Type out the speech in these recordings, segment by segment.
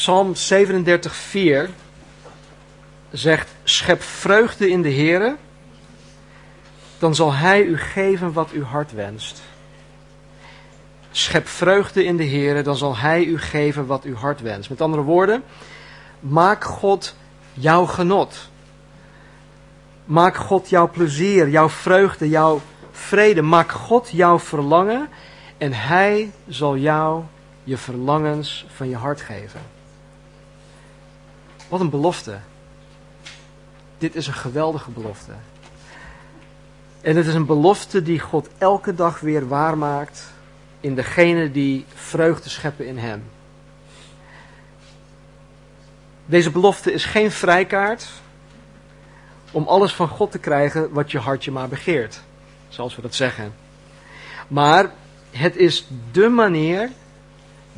Psalm 37:4 zegt: Schep vreugde in de Here, dan zal Hij u geven wat uw hart wenst. Schep vreugde in de Here, dan zal Hij u geven wat uw hart wenst. Met andere woorden, maak God jouw genot. Maak God jouw plezier, jouw vreugde, jouw vrede. Maak God jouw verlangen en Hij zal jou je verlangens van je hart geven. Wat een belofte. Dit is een geweldige belofte. En het is een belofte die God elke dag weer waarmaakt in degene die vreugde scheppen in Hem. Deze belofte is geen vrijkaart om alles van God te krijgen wat je hartje maar begeert, zoals we dat zeggen. Maar het is de manier,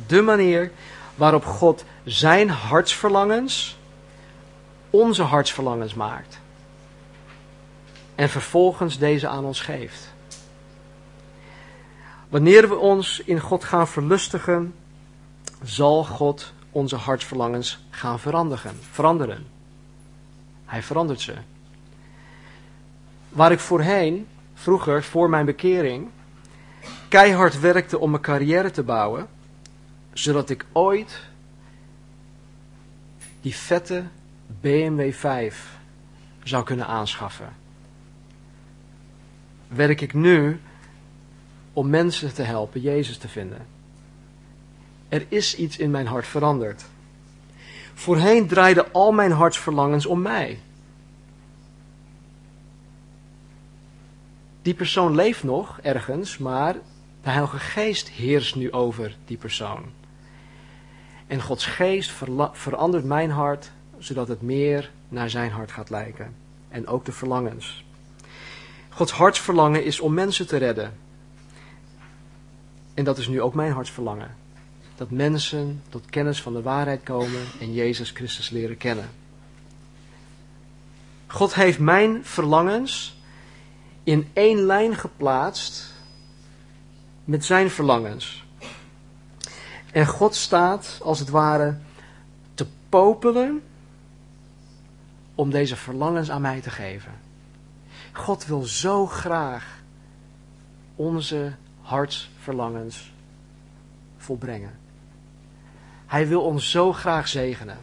de manier waarop God zijn hartsverlangens onze hartsverlangens maakt. En vervolgens deze aan ons geeft. Wanneer we ons in God gaan verlustigen, zal God onze hartsverlangens gaan veranderen. veranderen. Hij verandert ze. Waar ik voorheen, vroeger, voor mijn bekering, keihard werkte om mijn carrière te bouwen, zodat ik ooit die vette BMW 5 zou kunnen aanschaffen. Werk ik nu om mensen te helpen Jezus te vinden. Er is iets in mijn hart veranderd. Voorheen draaiden al mijn hartsverlangens om mij. Die persoon leeft nog ergens, maar de Heilige Geest heerst nu over die persoon. En Gods Geest verandert mijn hart, zodat het meer naar zijn hart gaat lijken. En ook de verlangens. Gods hartsverlangen is om mensen te redden. En dat is nu ook mijn hartsverlangen. Dat mensen tot kennis van de waarheid komen en Jezus Christus leren kennen. God heeft mijn verlangens in één lijn geplaatst met zijn verlangens. En God staat als het ware te popelen om deze verlangens aan mij te geven. God wil zo graag onze hartsverlangens volbrengen. Hij wil ons zo graag zegenen.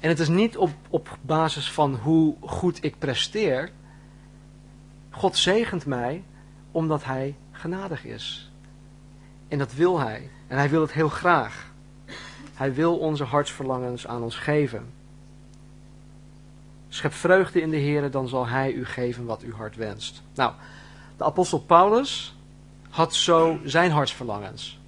En het is niet op, op basis van hoe goed ik presteer. God zegent mij omdat Hij genadig is. En dat wil Hij. En Hij wil het heel graag. Hij wil onze hartsverlangens aan ons geven. Schep vreugde in de Heer, dan zal Hij u geven wat uw hart wenst. Nou, de apostel Paulus had zo zijn hartsverlangens.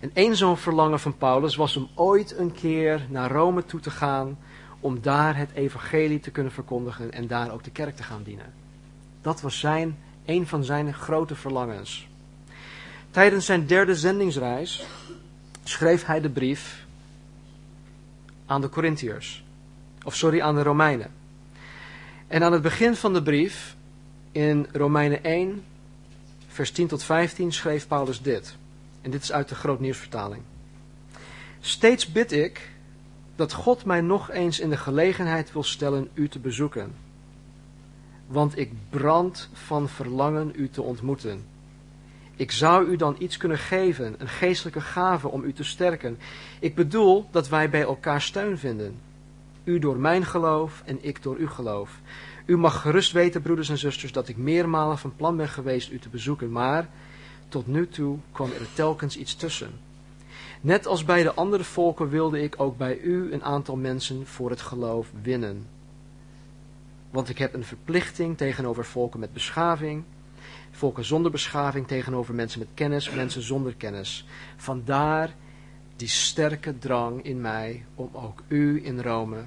En één zo'n verlangen van Paulus was om ooit een keer naar Rome toe te gaan, om daar het evangelie te kunnen verkondigen en daar ook de kerk te gaan dienen. Dat was zijn, een van zijn grote verlangens. Tijdens zijn derde zendingsreis schreef hij de brief aan de Corinthiërs. Of sorry, aan de Romeinen. En aan het begin van de brief, in Romeinen 1, vers 10 tot 15, schreef Paulus dit. En dit is uit de Grootnieuwsvertaling. Steeds bid ik dat God mij nog eens in de gelegenheid wil stellen u te bezoeken. Want ik brand van verlangen u te ontmoeten. Ik zou u dan iets kunnen geven, een geestelijke gave om u te sterken. Ik bedoel dat wij bij elkaar steun vinden. U door mijn geloof en ik door uw geloof. U mag gerust weten, broeders en zusters, dat ik meermalen van plan ben geweest u te bezoeken, maar tot nu toe kwam er telkens iets tussen. Net als bij de andere volken wilde ik ook bij u een aantal mensen voor het geloof winnen. Want ik heb een verplichting tegenover volken met beschaving, volken zonder beschaving tegenover mensen met kennis, mensen zonder kennis. Vandaar die sterke drang in mij om ook u in Rome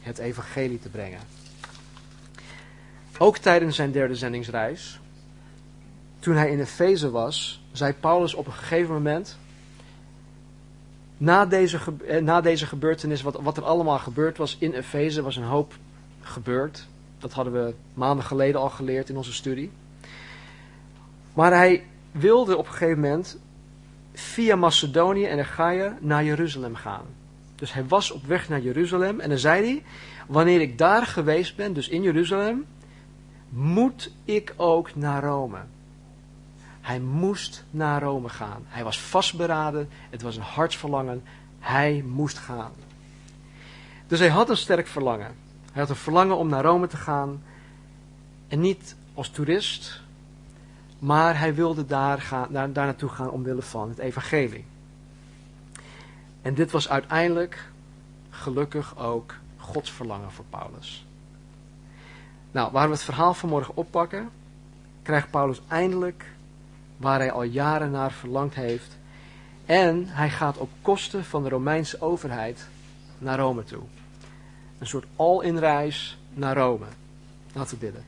het evangelie te brengen. Ook tijdens zijn derde zendingsreis, toen hij in Efeze was, zei Paulus op een gegeven moment, na deze, eh, na deze gebeurtenis, wat, wat er allemaal gebeurd was in Efeze, was een hoop gebeurd. Dat hadden we maanden geleden al geleerd in onze studie. Maar hij wilde op een gegeven moment via Macedonië en Achaia naar Jeruzalem gaan. Dus hij was op weg naar Jeruzalem en dan zei hij, wanneer ik daar geweest ben, dus in Jeruzalem, moet ik ook naar Rome. Hij moest naar Rome gaan. Hij was vastberaden, het was een hartsverlangen, hij moest gaan. Dus hij had een sterk verlangen. Hij had een verlangen om naar Rome te gaan. En niet als toerist, maar hij wilde daar, gaan, daar, daar naartoe gaan omwille van het evangelie. En dit was uiteindelijk gelukkig ook Gods verlangen voor Paulus. Nou, waar we het verhaal vanmorgen oppakken, krijgt Paulus eindelijk waar hij al jaren naar verlangd heeft. En hij gaat op kosten van de Romeinse overheid naar Rome toe. Een soort all-in reis naar Rome. Laten we bidden.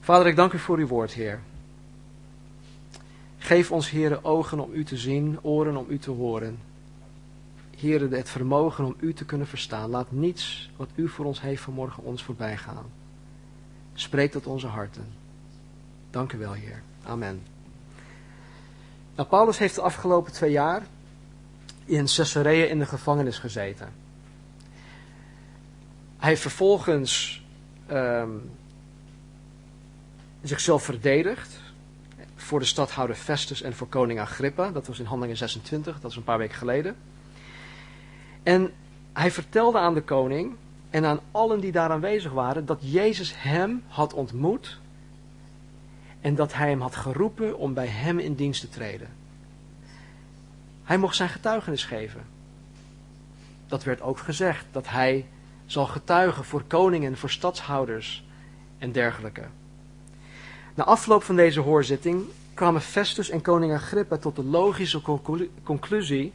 Vader, ik dank u voor uw woord, Heer. Geef ons, Heer, ogen om u te zien, oren om u te horen. Heer, het vermogen om u te kunnen verstaan. Laat niets wat u voor ons heeft vanmorgen ons voorbij gaan. Spreek tot onze harten. Dank u wel, Heer. Amen. Nou, Paulus heeft de afgelopen twee jaar in Caesarea in de gevangenis gezeten. Hij heeft vervolgens um, zichzelf verdedigd voor de stadhouder Festus en voor koning Agrippa. Dat was in Handelingen 26, dat is een paar weken geleden. En hij vertelde aan de koning en aan allen die daar aanwezig waren dat Jezus hem had ontmoet en dat hij hem had geroepen om bij hem in dienst te treden. Hij mocht zijn getuigenis geven. Dat werd ook gezegd, dat hij zal getuigen voor koningen, voor stadshouders en dergelijke. Na afloop van deze hoorzitting kwamen Festus en koning Agrippa tot de logische conclusie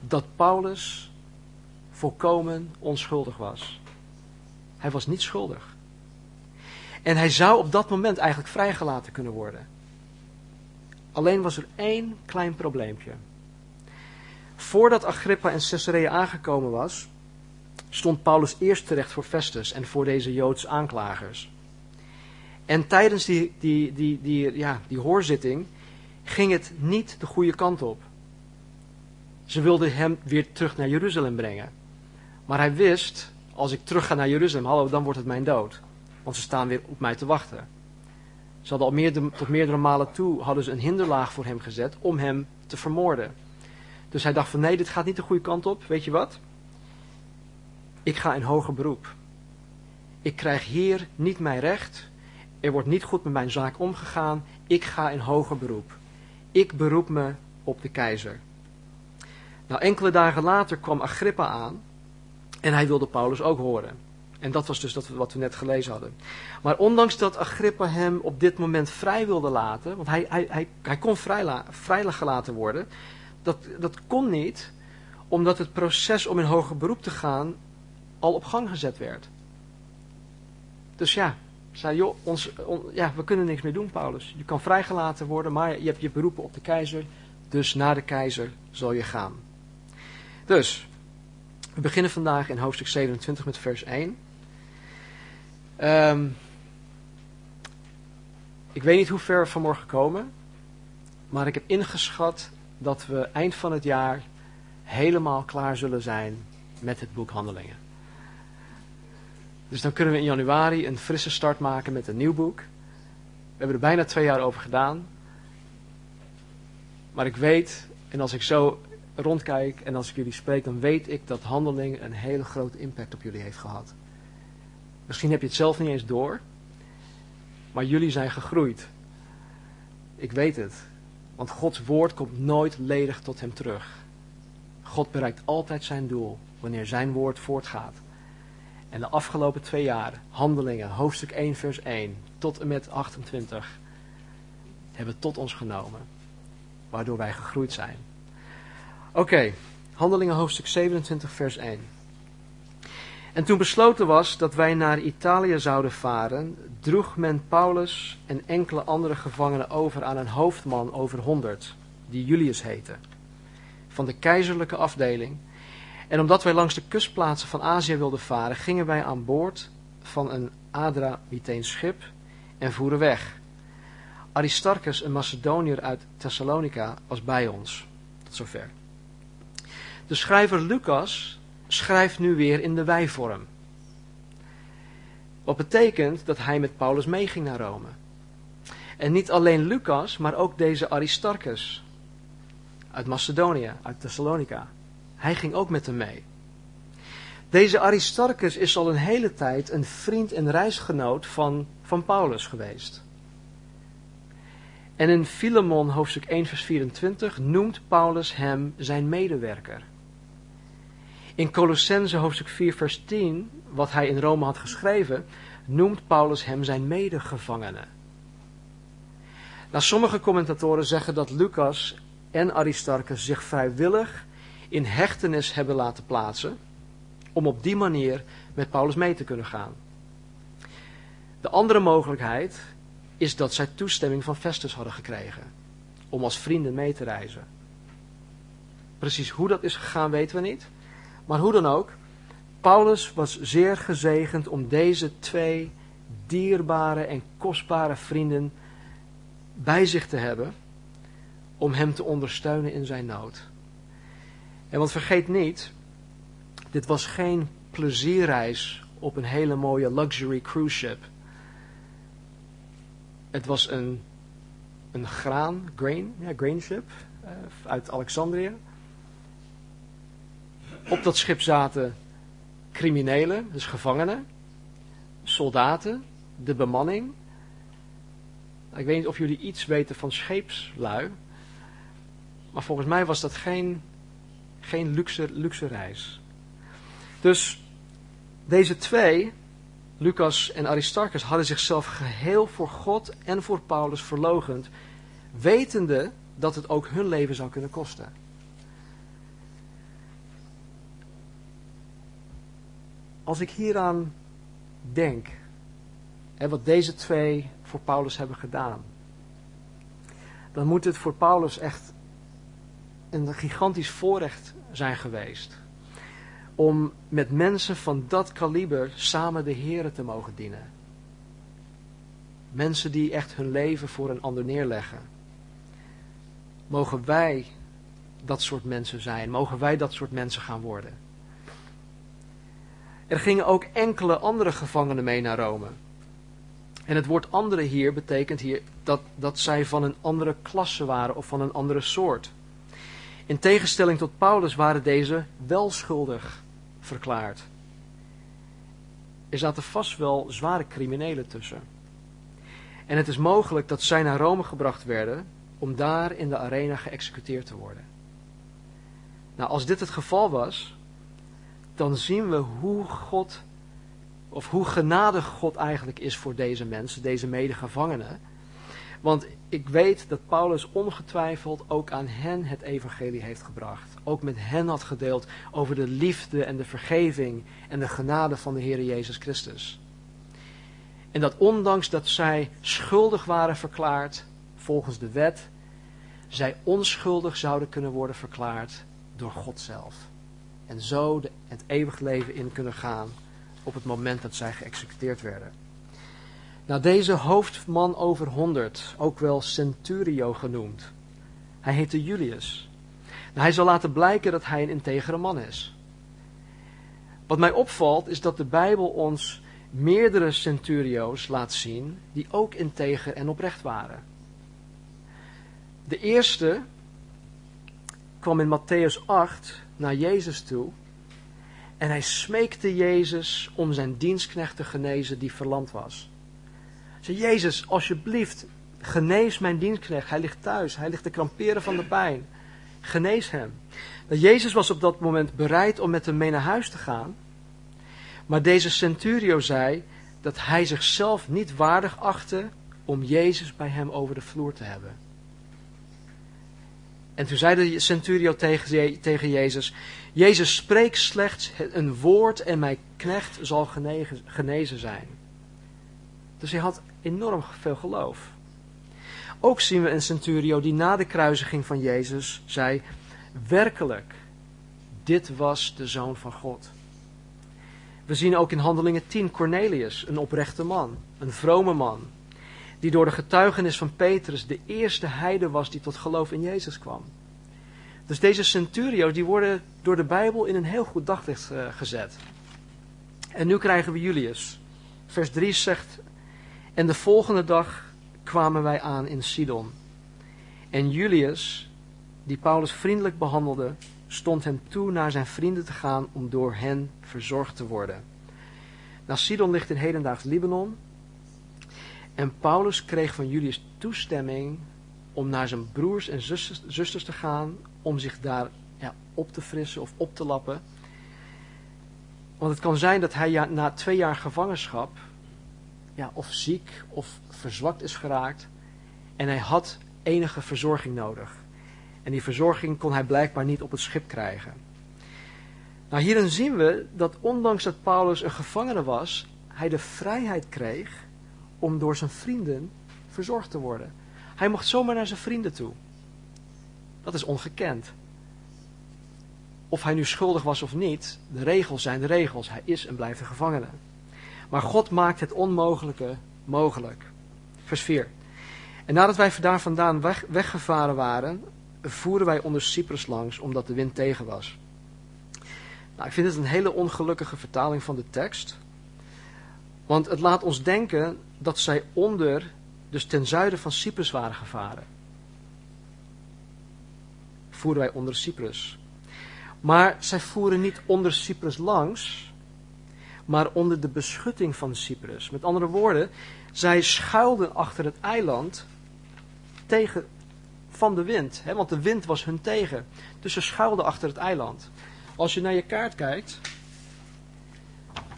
dat Paulus volkomen onschuldig was. Hij was niet schuldig. En hij zou op dat moment eigenlijk vrijgelaten kunnen worden. Alleen was er één klein probleempje. Voordat Agrippa in Caesarea aangekomen was, stond Paulus eerst terecht voor Festus en voor deze Joodse aanklagers. En tijdens die, die, die, die, ja, die hoorzitting ging het niet de goede kant op. Ze wilden hem weer terug naar Jeruzalem brengen. Maar hij wist, als ik terug ga naar Jeruzalem, hallo, dan wordt het mijn dood. Want ze staan weer op mij te wachten. Ze hadden al meerdere, tot meerdere malen toe hadden ze een hinderlaag voor hem gezet om hem te vermoorden. Dus hij dacht van nee, dit gaat niet de goede kant op. Weet je wat? Ik ga in hoger beroep. Ik krijg hier niet mijn recht. Er wordt niet goed met mijn zaak omgegaan. Ik ga in hoger beroep. Ik beroep me op de keizer. Nou, enkele dagen later kwam Agrippa aan en hij wilde Paulus ook horen. En dat was dus dat wat we net gelezen hadden. Maar ondanks dat Agrippa hem op dit moment vrij wilde laten, want hij, hij, hij, hij kon vrij, vrijgelaten worden, dat, dat kon niet omdat het proces om in hoger beroep te gaan al op gang gezet werd. Dus ja, zei, joh, ons, ja, we kunnen niks meer doen, Paulus. Je kan vrijgelaten worden, maar je hebt je beroepen op de keizer. Dus naar de keizer zal je gaan. Dus, we beginnen vandaag in hoofdstuk 27 met vers 1. Um, ehm, ik weet niet hoe ver we vanmorgen komen, maar ik heb ingeschat dat we eind van het jaar helemaal klaar zullen zijn met het boek Handelingen. Dus dan kunnen we in januari een frisse start maken met een nieuw boek. We hebben er bijna twee jaar over gedaan. Maar ik weet, en als ik zo rondkijk en als ik jullie spreek, dan weet ik dat handeling een hele grote impact op jullie heeft gehad. Misschien heb je het zelf niet eens door, maar jullie zijn gegroeid. Ik weet het, want Gods woord komt nooit ledig tot hem terug. God bereikt altijd zijn doel wanneer zijn woord voortgaat. En de afgelopen twee jaar, handelingen, hoofdstuk 1, vers 1 tot en met 28, hebben tot ons genomen, waardoor wij gegroeid zijn. Oké, handelingen hoofdstuk 27, vers 1. En toen besloten was dat wij naar Italië zouden varen, droeg men Paulus en enkele andere gevangenen over aan een hoofdman over honderd, die Julius heette, van de keizerlijke afdeling en omdat wij langs de kustplaatsen van Azië wilden varen, gingen wij aan boord van een Adramiteens schip en voeren weg. Aristarchus, een Macedoniër uit Thessalonica, was bij ons. Tot zover. De schrijver Lucas schrijft nu weer in de wijvorm. Wat betekent dat hij met Paulus meeging naar Rome. En niet alleen Lucas, maar ook deze Aristarchus uit Macedonië, uit Thessalonica. Hij ging ook met hem mee. Deze Aristarchus is al een hele tijd een vriend en reisgenoot van, van Paulus geweest. En in Filemon hoofdstuk 1 vers 24 noemt Paulus hem zijn medewerker. In Colossense hoofdstuk 4 vers 10, wat hij in Rome had geschreven, noemt Paulus hem zijn medegevangene. Nou, sommige commentatoren zeggen dat Lucas en Aristarchus zich vrijwillig in hechtenis hebben laten plaatsen, om op die manier met Paulus mee te kunnen gaan. De andere mogelijkheid is dat zij toestemming van Festus hadden gekregen om als vrienden mee te reizen. Precies hoe dat is gegaan weten we niet. Maar hoe dan ook, Paulus was zeer gezegend om deze twee dierbare en kostbare vrienden bij zich te hebben om hem te ondersteunen in zijn nood. En want vergeet niet, dit was geen plezierreis op een hele mooie luxury cruise ship. Het was een, een graan, grain, ja, grain ship uh, uit Alexandrië. Op dat schip zaten criminelen, dus gevangenen, soldaten, de bemanning. Ik weet niet of jullie iets weten van scheepslui. Maar volgens mij was dat geen, geen luxe, luxe reis. Dus deze twee, Lucas en Aristarchus, hadden zichzelf geheel voor God en voor Paulus verlogend, wetende dat het ook hun leven zou kunnen kosten. Als ik hieraan denk, en wat deze twee voor Paulus hebben gedaan, dan moet het voor Paulus echt een gigantisch voorrecht zijn geweest. Om met mensen van dat kaliber samen de Here te mogen dienen. Mensen die echt hun leven voor een ander neerleggen. Mogen wij dat soort mensen zijn? Mogen wij dat soort mensen gaan worden? Er gingen ook enkele andere gevangenen mee naar Rome. En het woord andere hier betekent hier dat, dat zij van een andere klasse waren of van een andere soort. In tegenstelling tot Paulus waren deze wel schuldig verklaard. Er zaten vast wel zware criminelen tussen. En het is mogelijk dat zij naar Rome gebracht werden om daar in de arena geëxecuteerd te worden. Nou, als dit het geval was, dan zien we hoe God, of hoe genadig God eigenlijk is voor deze mensen, deze medegevangenen. Want ik weet dat Paulus ongetwijfeld ook aan hen het evangelie heeft gebracht. Ook met hen had gedeeld over de liefde en de vergeving en de genade van de Heer Jezus Christus. En dat ondanks dat zij schuldig waren verklaard volgens de wet, zij onschuldig zouden kunnen worden verklaard door God zelf. En zo het eeuwig leven in kunnen gaan op het moment dat zij geëxecuteerd werden. Nou, deze hoofdman over honderd, ook wel centurio genoemd, hij heette Julius. Nou, hij zal laten blijken dat hij een integere man is. Wat mij opvalt is dat de Bijbel ons meerdere centurio's laat zien die ook integer en oprecht waren. De eerste kwam in Matthäus 8 naar Jezus toe en hij smeekte Jezus om zijn dienstknecht te genezen die verlamd was. Zei Jezus, alsjeblieft, genees mijn dienstknecht. Hij ligt thuis, hij ligt te kramperen van de pijn. Genees hem. Dat Jezus was op dat moment bereid om met hem mee naar huis te gaan. Maar deze centurio zei dat hij zichzelf niet waardig achtte om Jezus bij hem over de vloer te hebben. En toen zei de centurio tegen, tegen Jezus, Jezus spreek slechts een woord en mijn knecht zal genezen zijn. Dus hij had enorm veel geloof. Ook zien we een centurio die na de kruisiging van Jezus zei, werkelijk, dit was de Zoon van God. We zien ook in Handelingen 10 Cornelius, een oprechte man, een vrome man, die door de getuigenis van Petrus de eerste heide was die tot geloof in Jezus kwam. Dus deze centurio's die worden door de Bijbel in een heel goed daglicht uh, gezet. En nu krijgen we Julius. Vers 3 zegt, en de volgende dag kwamen wij aan in Sidon. En Julius, die Paulus vriendelijk behandelde, stond hem toe naar zijn vrienden te gaan om door hen verzorgd te worden. Nou, Sidon ligt in hedendaags Libanon. En Paulus kreeg van Julius toestemming om naar zijn broers en zusters, te gaan, om zich daar ja, op te frissen of op te lappen. Want het kan zijn dat hij ja, na twee jaar gevangenschap ja, of ziek of verzwakt is geraakt en hij had enige verzorging nodig. En die verzorging kon hij blijkbaar niet op het schip krijgen. Nou, hierin zien we dat ondanks dat Paulus een gevangene was, hij de vrijheid kreeg om door zijn vrienden verzorgd te worden. Hij mocht zomaar naar zijn vrienden toe. Dat is ongekend. Of hij nu schuldig was of niet, de regels zijn de regels. Hij is en blijft een gevangene. Maar God maakt het onmogelijke mogelijk. Vers 4. En nadat wij daar vandaan weg, weggevaren waren, voeren wij onder Cyprus langs, omdat de wind tegen was. Nou, ik vind het een hele ongelukkige vertaling van de tekst. Want het laat ons denken dat zij onder, dus ten zuiden van Cyprus waren gevaren. Voeren wij onder Cyprus. Maar zij voeren niet onder Cyprus langs, maar onder de beschutting van Cyprus. Met andere woorden, zij schuilden achter het eiland tegen van de wind. Hè, want de wind was hun tegen. Dus ze schuilden achter het eiland. Als je naar je kaart kijkt,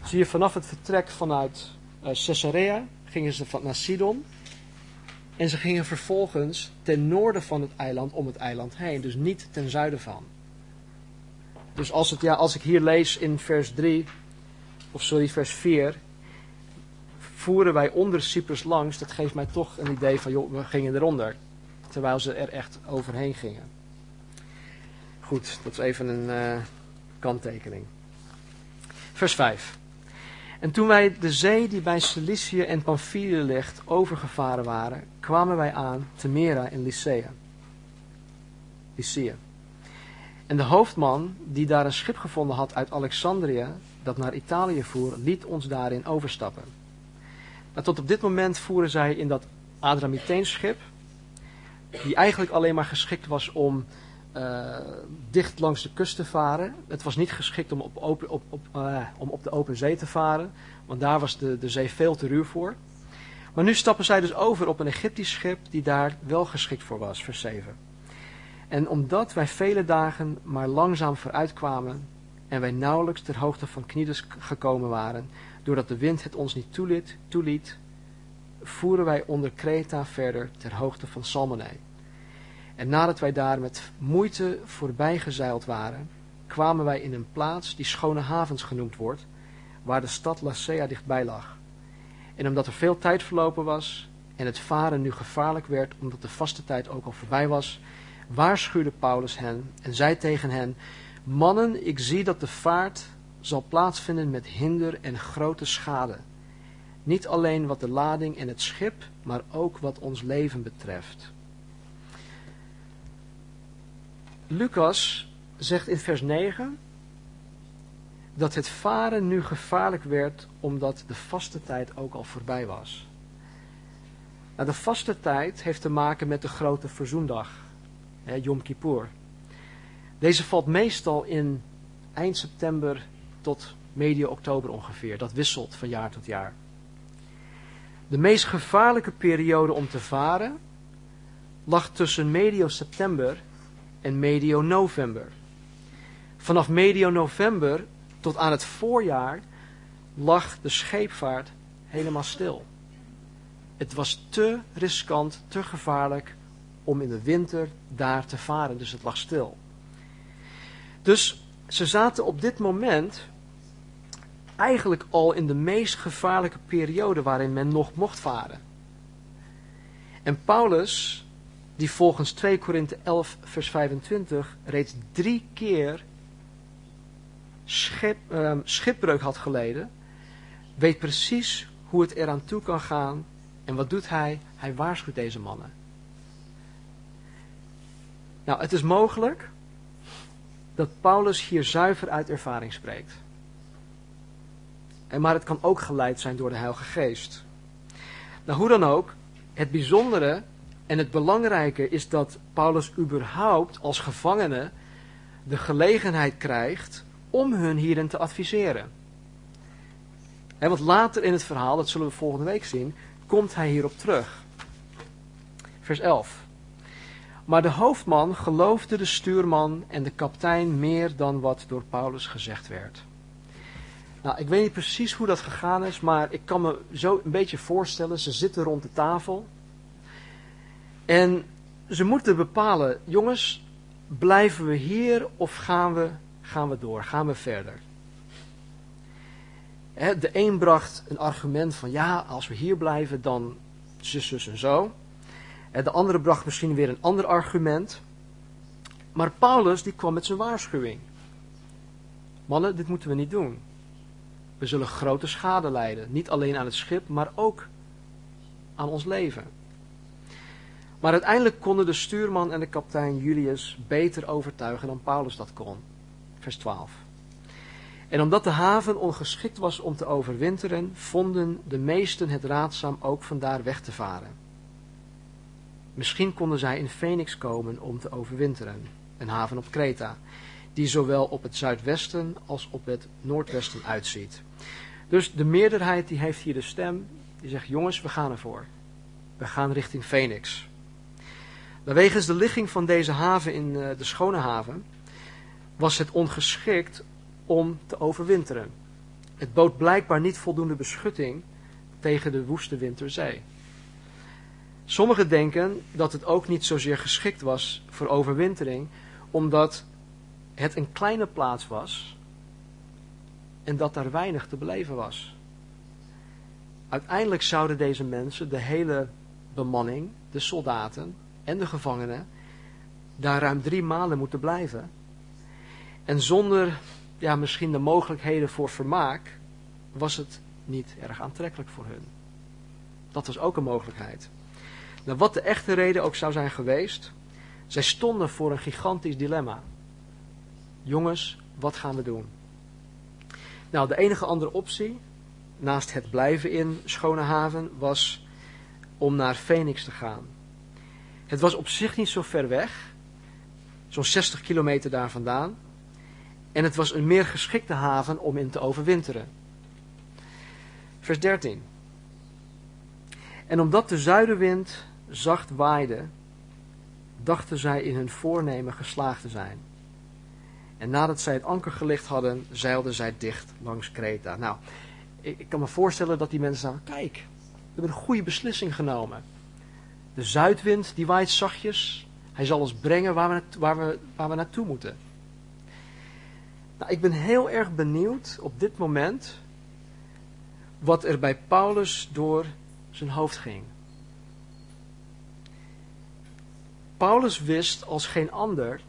zie je vanaf het vertrek vanuit uh, Caesarea gingen ze naar Sidon. En ze gingen vervolgens ten noorden van het eiland om het eiland heen. Dus niet ten zuiden van. Dus als, het, ja, als ik hier lees in vers 3, of sorry, vers 4, voeren wij onder Cyprus langs, dat geeft mij toch een idee van, joh, we gingen eronder. Terwijl ze er echt overheen gingen. Goed, dat is even een uh, kanttekening. Vers 5. En toen wij de zee die bij Cilicië en Pamphylië ligt overgevaren waren, kwamen wij aan Temera in Lycea. Lycea. En de hoofdman, die daar een schip gevonden had uit Alexandrië, dat naar Italië voer, liet ons daarin overstappen. Tot op dit moment voeren zij in dat Adramyteenschip, die eigenlijk alleen maar geschikt was om uh, dicht langs de kust te varen. Het was niet geschikt om op, op, op, uh, om op de open zee te varen, want daar was de, de zee veel te ruw voor. Maar nu stappen zij dus over op een Egyptisch schip die daar wel geschikt voor was, vers 7. En omdat wij vele dagen maar langzaam vooruitkwamen en wij nauwelijks ter hoogte van Knides gekomen waren, doordat de wind het ons niet toeliet, toeliet voeren wij onder Kreta verder ter hoogte van Salmone. En nadat wij daar met moeite voorbij gezeild waren, kwamen wij in een plaats die Schone Havens genoemd wordt, waar de stad Lacea dichtbij lag. En omdat er veel tijd verlopen was en het varen nu gevaarlijk werd omdat de vaste tijd ook al voorbij was, waarschuwde Paulus hen en zei tegen hen, mannen, ik zie dat de vaart zal plaatsvinden met hinder en grote schade. Niet alleen wat de lading en het schip, maar ook wat ons leven betreft. Lucas zegt in vers 9 dat het varen nu gevaarlijk werd omdat de vaste tijd ook al voorbij was. Nou, de vaste tijd heeft te maken met de grote verzoendag, hè, Yom Kippur. Deze valt meestal in eind september tot medio oktober ongeveer. Dat wisselt van jaar tot jaar. De meest gevaarlijke periode om te varen lag tussen medio september en medio november. Vanaf medio november tot aan het voorjaar lag de scheepvaart helemaal stil. Het was te riskant, te gevaarlijk om in de winter daar te varen, dus het lag stil. Dus ze zaten op dit moment eigenlijk al in de meest gevaarlijke periode waarin men nog mocht varen. En Paulus, die volgens 2 Korinthe 11 vers 25 reeds drie keer schip, uh, schipbreuk had geleden, weet precies hoe het eraan toe kan gaan En wat doet hij? Hij waarschuwt deze mannen. Nou, het is mogelijk dat Paulus hier zuiver uit ervaring spreekt. En maar het kan ook geleid zijn door de Heilige Geest. Nou, hoe dan ook, het bijzondere en het belangrijke is dat Paulus überhaupt als gevangene de gelegenheid krijgt om hun hierin te adviseren. En wat later in het verhaal, dat zullen we volgende week zien, komt hij hierop terug. Vers 11. Maar de hoofdman geloofde de stuurman en de kaptein meer dan wat door Paulus gezegd werd. Nou, ik weet niet precies hoe dat gegaan is, maar ik kan me zo een beetje voorstellen. Ze zitten rond de tafel. En ze moeten bepalen, jongens, blijven we hier of gaan we, gaan we door, gaan we verder? De een bracht een argument van ja, als we hier blijven, dan zus, zus en zo. De andere bracht misschien weer een ander argument. Maar Paulus die kwam met zijn waarschuwing. Mannen, dit moeten we niet doen. We zullen grote schade lijden. Niet alleen aan het schip, maar ook aan ons leven. Maar uiteindelijk konden de stuurman en de kapitein Julius beter overtuigen dan Paulus dat kon. Vers 12. En omdat de haven ongeschikt was om te overwinteren, vonden de meesten het raadzaam ook vandaar weg te varen. Misschien konden zij in Phoenix komen om te overwinteren, een haven op Kreta, die zowel op het zuidwesten als op het noordwesten uitziet. Dus de meerderheid die heeft hier de stem, die zegt jongens, we gaan ervoor. We gaan richting Phoenix. Wegens de ligging van deze haven in eh, de Schone Haven was het ongeschikt om te overwinteren. Het bood blijkbaar niet voldoende beschutting tegen de woeste winterzee. Sommigen denken dat het ook niet zozeer geschikt was voor overwintering, omdat het een kleine plaats was en dat daar weinig te beleven was. Uiteindelijk zouden deze mensen, de hele bemanning, de soldaten en de gevangenen, daar ruim drie maanden moeten blijven. En zonder ja, misschien de mogelijkheden voor vermaak, was het niet erg aantrekkelijk voor hun. Dat was ook een mogelijkheid. Nou, wat de echte reden ook zou zijn geweest, zij stonden voor een gigantisch dilemma. Jongens, wat gaan we doen? Nou, de enige andere optie, naast het blijven in Schone Haven, was om naar Phoenix te gaan. Het was op zich niet zo ver weg, zo'n 60 kilometer daar vandaan. En het was een meer geschikte haven om in te overwinteren. Vers 13. En omdat de zuidenwind zacht waaide, dachten zij in hun voornemen geslaagd te zijn. En nadat zij het anker gelicht hadden, zeilden zij dicht langs Kreta. Nou, ik, kan me voorstellen dat die mensen zeggen, kijk, we hebben een goede beslissing genomen. De zuidwind die waait zachtjes. Hij zal ons brengen waar we, waar we, waar we naartoe moeten. Nou, ik ben heel erg benieuwd op dit moment wat er bij Paulus door zijn hoofd ging. Paulus wist als geen ander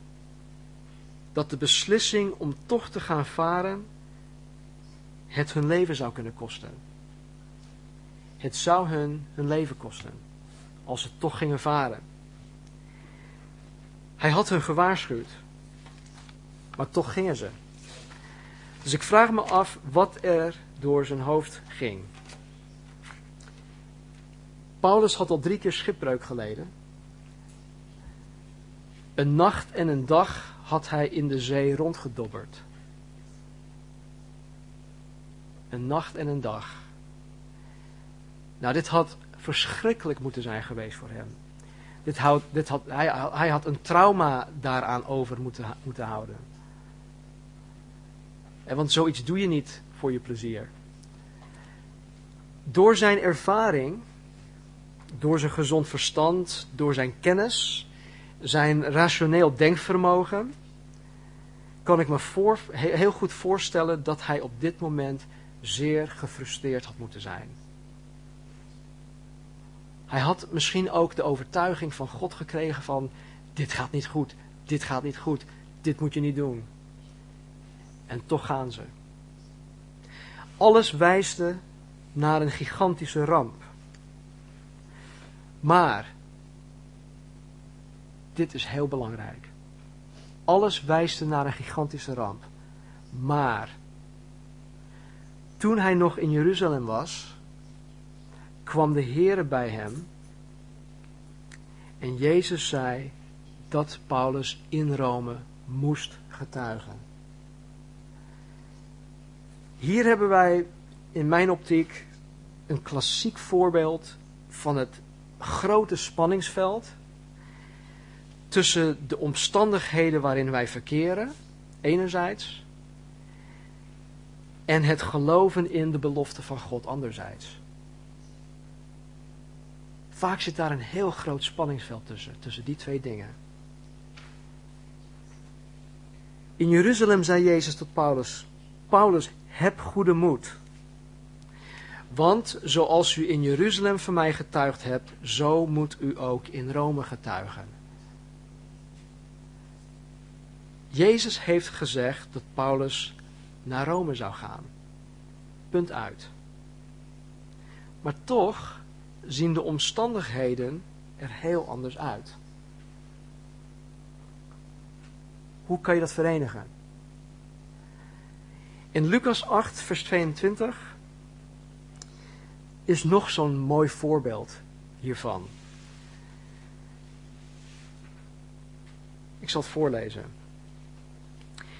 dat de beslissing om toch te gaan varen het hun leven zou kunnen kosten. Het zou hun hun leven kosten als ze toch gingen varen. Hij had hun gewaarschuwd, maar toch gingen ze. Dus ik vraag me af wat er door zijn hoofd ging. Paulus had al drie keer schipbreuk geleden. Een nacht en een dag had hij in de zee rondgedobberd. Een nacht en een dag. Nou, dit had verschrikkelijk moeten zijn geweest voor hem. Dit had, dit had, hij, hij had een trauma daaraan over moeten, moeten houden. En want zoiets doe je niet voor je plezier. Door zijn ervaring, door zijn gezond verstand, door zijn kennis, zijn rationeel denkvermogen, kan ik me voor, heel goed voorstellen dat hij op dit moment zeer gefrustreerd had moeten zijn. Hij had misschien ook de overtuiging van God gekregen van, dit gaat niet goed, dit gaat niet goed, dit moet je niet doen. En toch gaan ze. Alles wijsde naar een gigantische ramp. Maar, dit is heel belangrijk. Alles wijst naar een gigantische ramp. Maar, toen hij nog in Jeruzalem was, kwam de Heere bij hem en Jezus zei dat Paulus in Rome moest getuigen. Hier hebben wij in mijn optiek een klassiek voorbeeld van het grote spanningsveld tussen de omstandigheden waarin wij verkeren, enerzijds, en het geloven in de belofte van God, anderzijds. Vaak zit daar een heel groot spanningsveld tussen, tussen die twee dingen. In Jeruzalem zei Jezus tot Paulus: Paulus, heb goede moed. Want zoals u in Jeruzalem van mij getuigd hebt, zo moet u ook in Rome getuigen. Jezus heeft gezegd dat Paulus naar Rome zou gaan. Punt uit. Maar toch zien de omstandigheden er heel anders uit. Hoe kan je dat verenigen? In Lucas 8, vers 22 is nog zo'n mooi voorbeeld hiervan. Ik zal het voorlezen.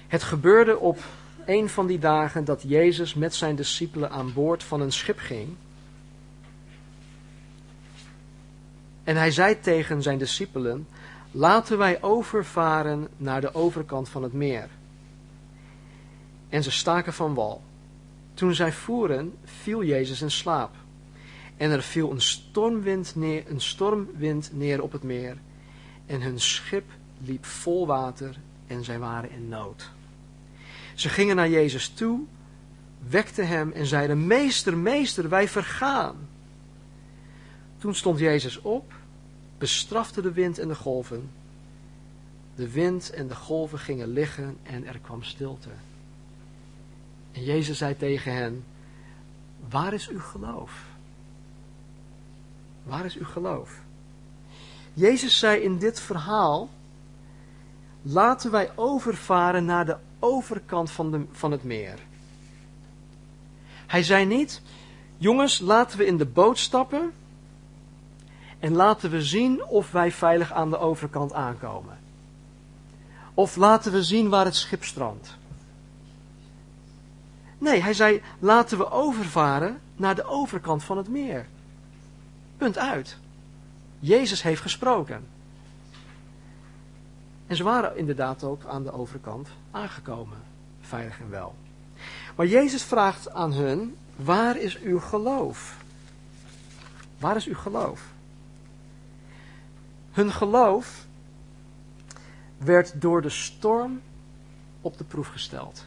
Het gebeurde op een van die dagen dat Jezus met zijn discipelen aan boord van een schip ging. En hij zei tegen zijn discipelen: Laten wij overvaren naar de overkant van het meer. En ze staken van wal. Toen zij voeren, viel Jezus in slaap. En er viel een stormwind neer, een stormwind neer op het meer. En hun schip liep vol water en zij waren in nood. Ze gingen naar Jezus toe, wekten hem en zeiden: Meester, meester, wij vergaan. Toen stond Jezus op, bestrafte de wind en de golven. De wind en de golven gingen liggen en er kwam stilte. En Jezus zei tegen hen: Waar is uw geloof? Waar is uw geloof? Jezus zei in dit verhaal: Laten wij overvaren naar de overkant van, de, van het meer. Hij zei niet: Jongens, laten we in de boot stappen en laten we zien of wij veilig aan de overkant aankomen. Of laten we zien waar het schip strandt. Nee, hij zei: laten we overvaren naar de overkant van het meer. Punt uit. Jezus heeft gesproken. En ze waren inderdaad ook aan de overkant aangekomen, veilig en wel. Maar Jezus vraagt aan hun: waar is uw geloof? Waar is uw geloof? Hun geloof werd door de storm op de proef gesteld.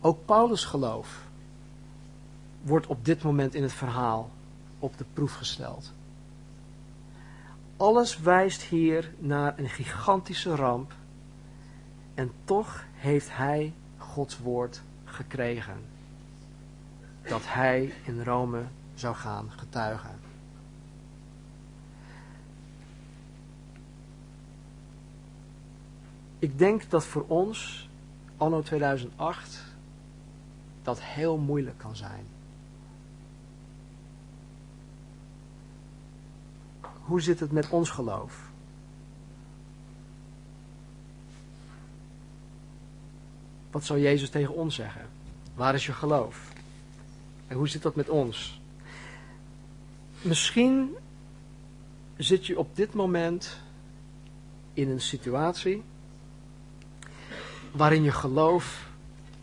Ook Paulus' geloof wordt op dit moment in het verhaal op de proef gesteld. Alles wijst hier naar een gigantische ramp en toch heeft hij Gods woord gekregen dat hij in Rome zou gaan getuigen. Ik denk dat voor ons, anno 2008, dat heel moeilijk kan zijn. Hoe zit het met ons geloof? Wat zou Jezus tegen ons zeggen? Waar is je geloof? En hoe zit dat met ons? Misschien zit je op dit moment in een situatie waarin je geloof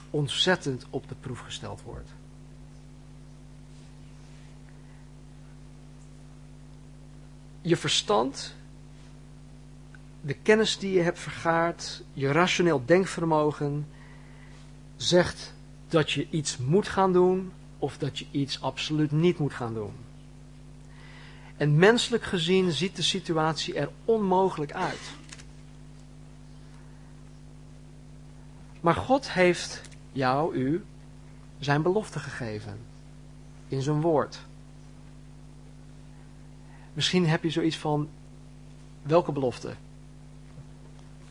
ontzettend op de proef gesteld wordt. Je verstand, de kennis die je hebt vergaard, je rationeel denkvermogen zegt dat je iets moet gaan doen of dat je iets absoluut niet moet gaan doen. En menselijk gezien ziet de situatie er onmogelijk uit. Maar God heeft jou, u, zijn belofte gegeven. In zijn woord. Misschien heb je zoiets van, welke belofte?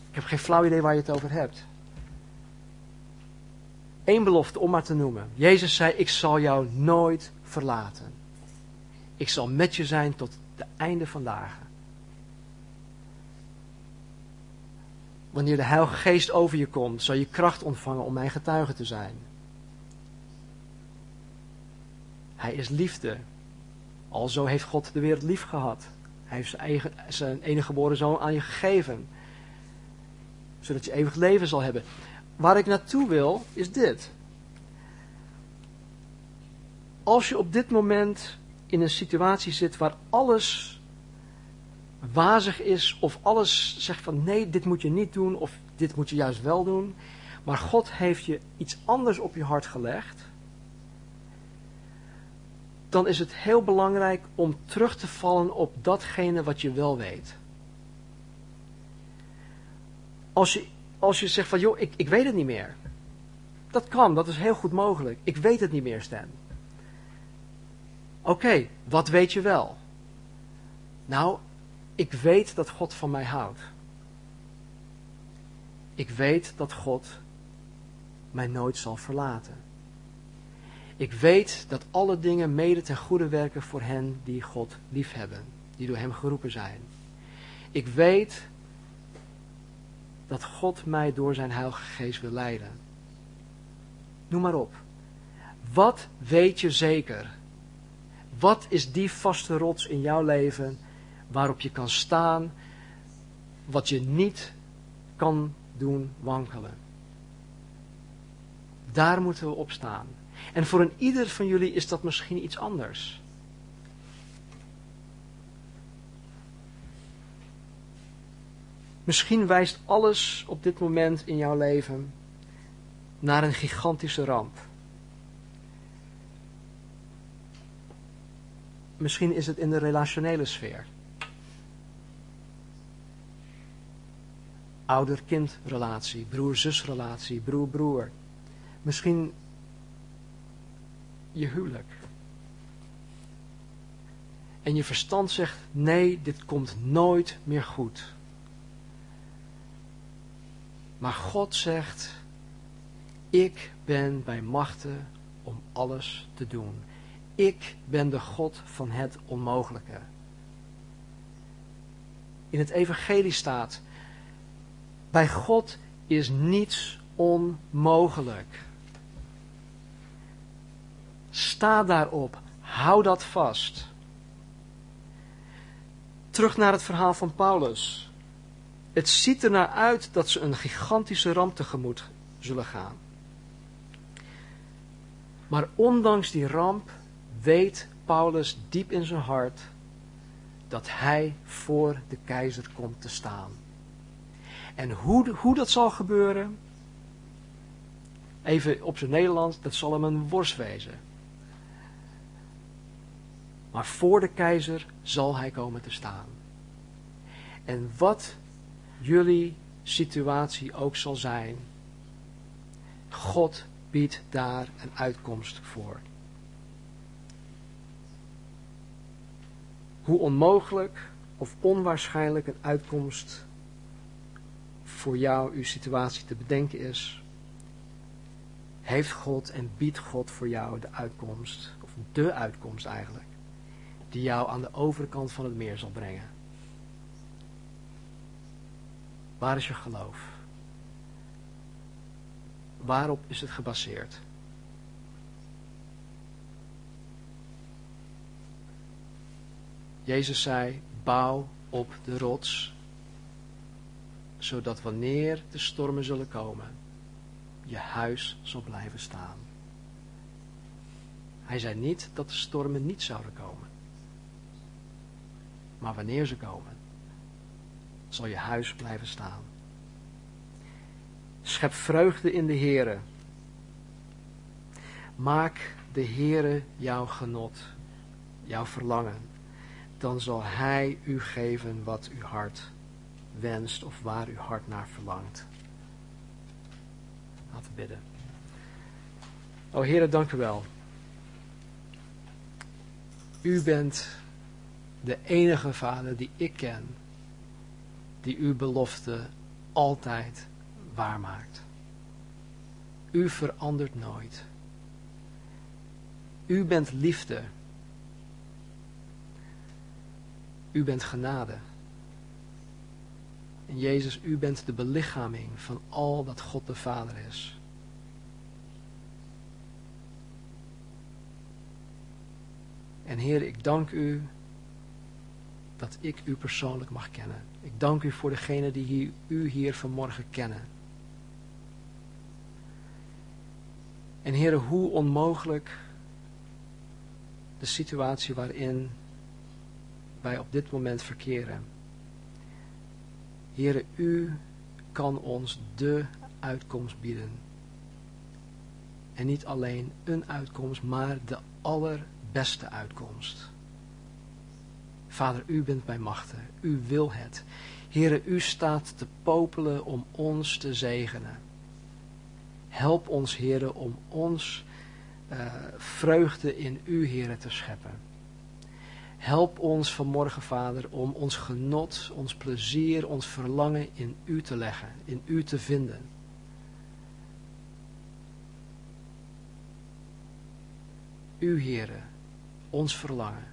Ik heb geen flauw idee waar je het over hebt. Eén belofte om maar te noemen. Jezus zei, ik zal jou nooit verlaten. Ik zal met je zijn tot het einde van dagen. Wanneer de Heilige Geest over je komt, zal je kracht ontvangen om mijn getuige te zijn. Hij is liefde. Alzo heeft God de wereld lief gehad. Hij heeft zijn, zijn enige geboren zoon aan je gegeven. Zodat je eeuwig leven zal hebben. Waar ik naartoe wil, is dit. Als je op dit moment in een situatie zit waar alles wazig is, of alles zegt van nee, dit moet je niet doen, of dit moet je juist wel doen, maar God heeft je iets anders op je hart gelegd, dan is het heel belangrijk om terug te vallen op datgene wat je wel weet. Als je, als je zegt van joh, ik, ik weet het niet meer. Dat kan, dat is heel goed mogelijk. Ik weet het niet meer, Stan. Oké, wat weet je wel? Nou, ik weet dat God van mij houdt. Ik weet dat God mij nooit zal verlaten. Ik weet dat alle dingen mede ten goede werken voor hen die God liefhebben, die door Hem geroepen zijn. Ik weet dat God mij door zijn Heilige Geest wil leiden. Noem maar op. Wat weet je zeker? Wat is die vaste rots in jouw leven waarop je kan staan, wat je niet kan doen wankelen? Daar moeten we op staan. En voor een ieder van jullie is dat misschien iets anders. Misschien wijst alles op dit moment in jouw leven naar een gigantische ramp. Misschien is het in de relationele sfeer. Ouder-kind relatie, broer-zus relatie, broer-broer. Misschien je huwelijk. En je verstand zegt, nee, dit komt nooit meer goed. Maar God zegt, ik ben bij machten om alles te doen. Ik ben de God van het onmogelijke. In het evangelie staat, bij God is niets onmogelijk. Sta daarop. Hou dat vast. Terug naar het verhaal van Paulus. Het ziet er naar uit dat ze een gigantische ramp tegemoet zullen gaan. Maar ondanks die ramp weet Paulus diep in zijn hart dat hij voor de keizer komt te staan. En hoe, hoe dat zal gebeuren, even op zijn Nederlands, dat zal hem een worst wezen. Maar voor de keizer zal hij komen te staan. En wat jullie situatie ook zal zijn, God biedt daar een uitkomst voor. Hoe onmogelijk of onwaarschijnlijk een uitkomst voor jou, uw situatie te bedenken is, heeft God en biedt God voor jou de uitkomst, of de uitkomst eigenlijk, die jou aan de overkant van het meer zal brengen. Waar is je geloof? Waarop is het gebaseerd? Jezus zei, bouw op de rots, zodat wanneer de stormen zullen komen, je huis zal blijven staan. Hij zei niet dat de stormen niet zouden komen. Maar wanneer ze komen, zal je huis blijven staan. Schep vreugde in de Heere. Maak de Heere jouw genot, jouw verlangen. Dan zal Hij u geven wat uw hart wenst of waar uw hart naar verlangt. Laten we bidden. O Heere, dank u wel. U bent de enige Vader die ik ken, die uw belofte altijd waarmaakt. U verandert nooit. U bent liefde. U bent genade. En Jezus, u bent de belichaming van al dat God de Vader is. En Heer, ik dank u dat ik u persoonlijk mag kennen. Ik dank u voor degenen die u hier vanmorgen kennen. En Heer, hoe onmogelijk de situatie waarin wij op dit moment verkeren. Heere, u kan ons de uitkomst bieden. En niet alleen een uitkomst, maar de allerbeste uitkomst. Vader, u bent bij machten. U wil het. Heere, u staat te popelen om ons te zegenen. Help ons, Heere, om ons uh, vreugde in u, Heere, te scheppen. Help ons vanmorgen, Vader, om ons genot, ons plezier, ons verlangen in U te leggen, in U te vinden. U, Heere, ons verlangen.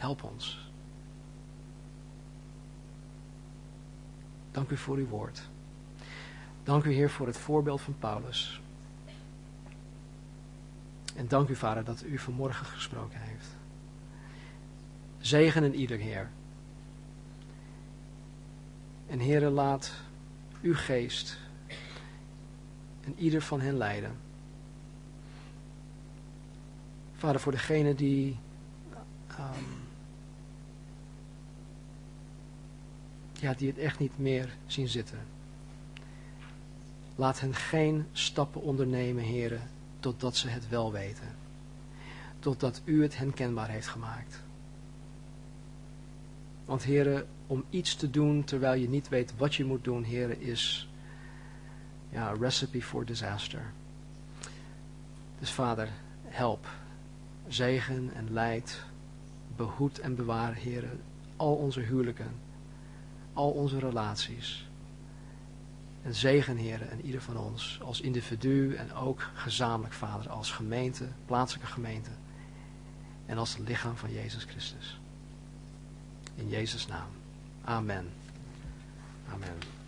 Help ons. Dank u voor uw woord. Dank u, Heer, voor het voorbeeld van Paulus. En dank u, Vader, dat u vanmorgen gesproken heeft. Zegen in ieder, Heer. En Heere, laat uw geest en ieder van hen leiden. Vader, voor degene die um, ja, die het echt niet meer zien zitten. Laat hen geen stappen ondernemen, heren, totdat ze het wel weten. Totdat u het hen kenbaar heeft gemaakt. Want heren, om iets te doen terwijl je niet weet wat je moet doen, heren, is ja, recipe for disaster. Dus vader, help, zegen en leid, behoed en bewaar, heren, al onze huwelijken, al onze relaties. En zegen, heren, en ieder van ons als individu en ook gezamenlijk, Vader, als gemeente, plaatselijke gemeente. En als het lichaam van Jezus Christus. In Jezus' naam. Amen. Amen.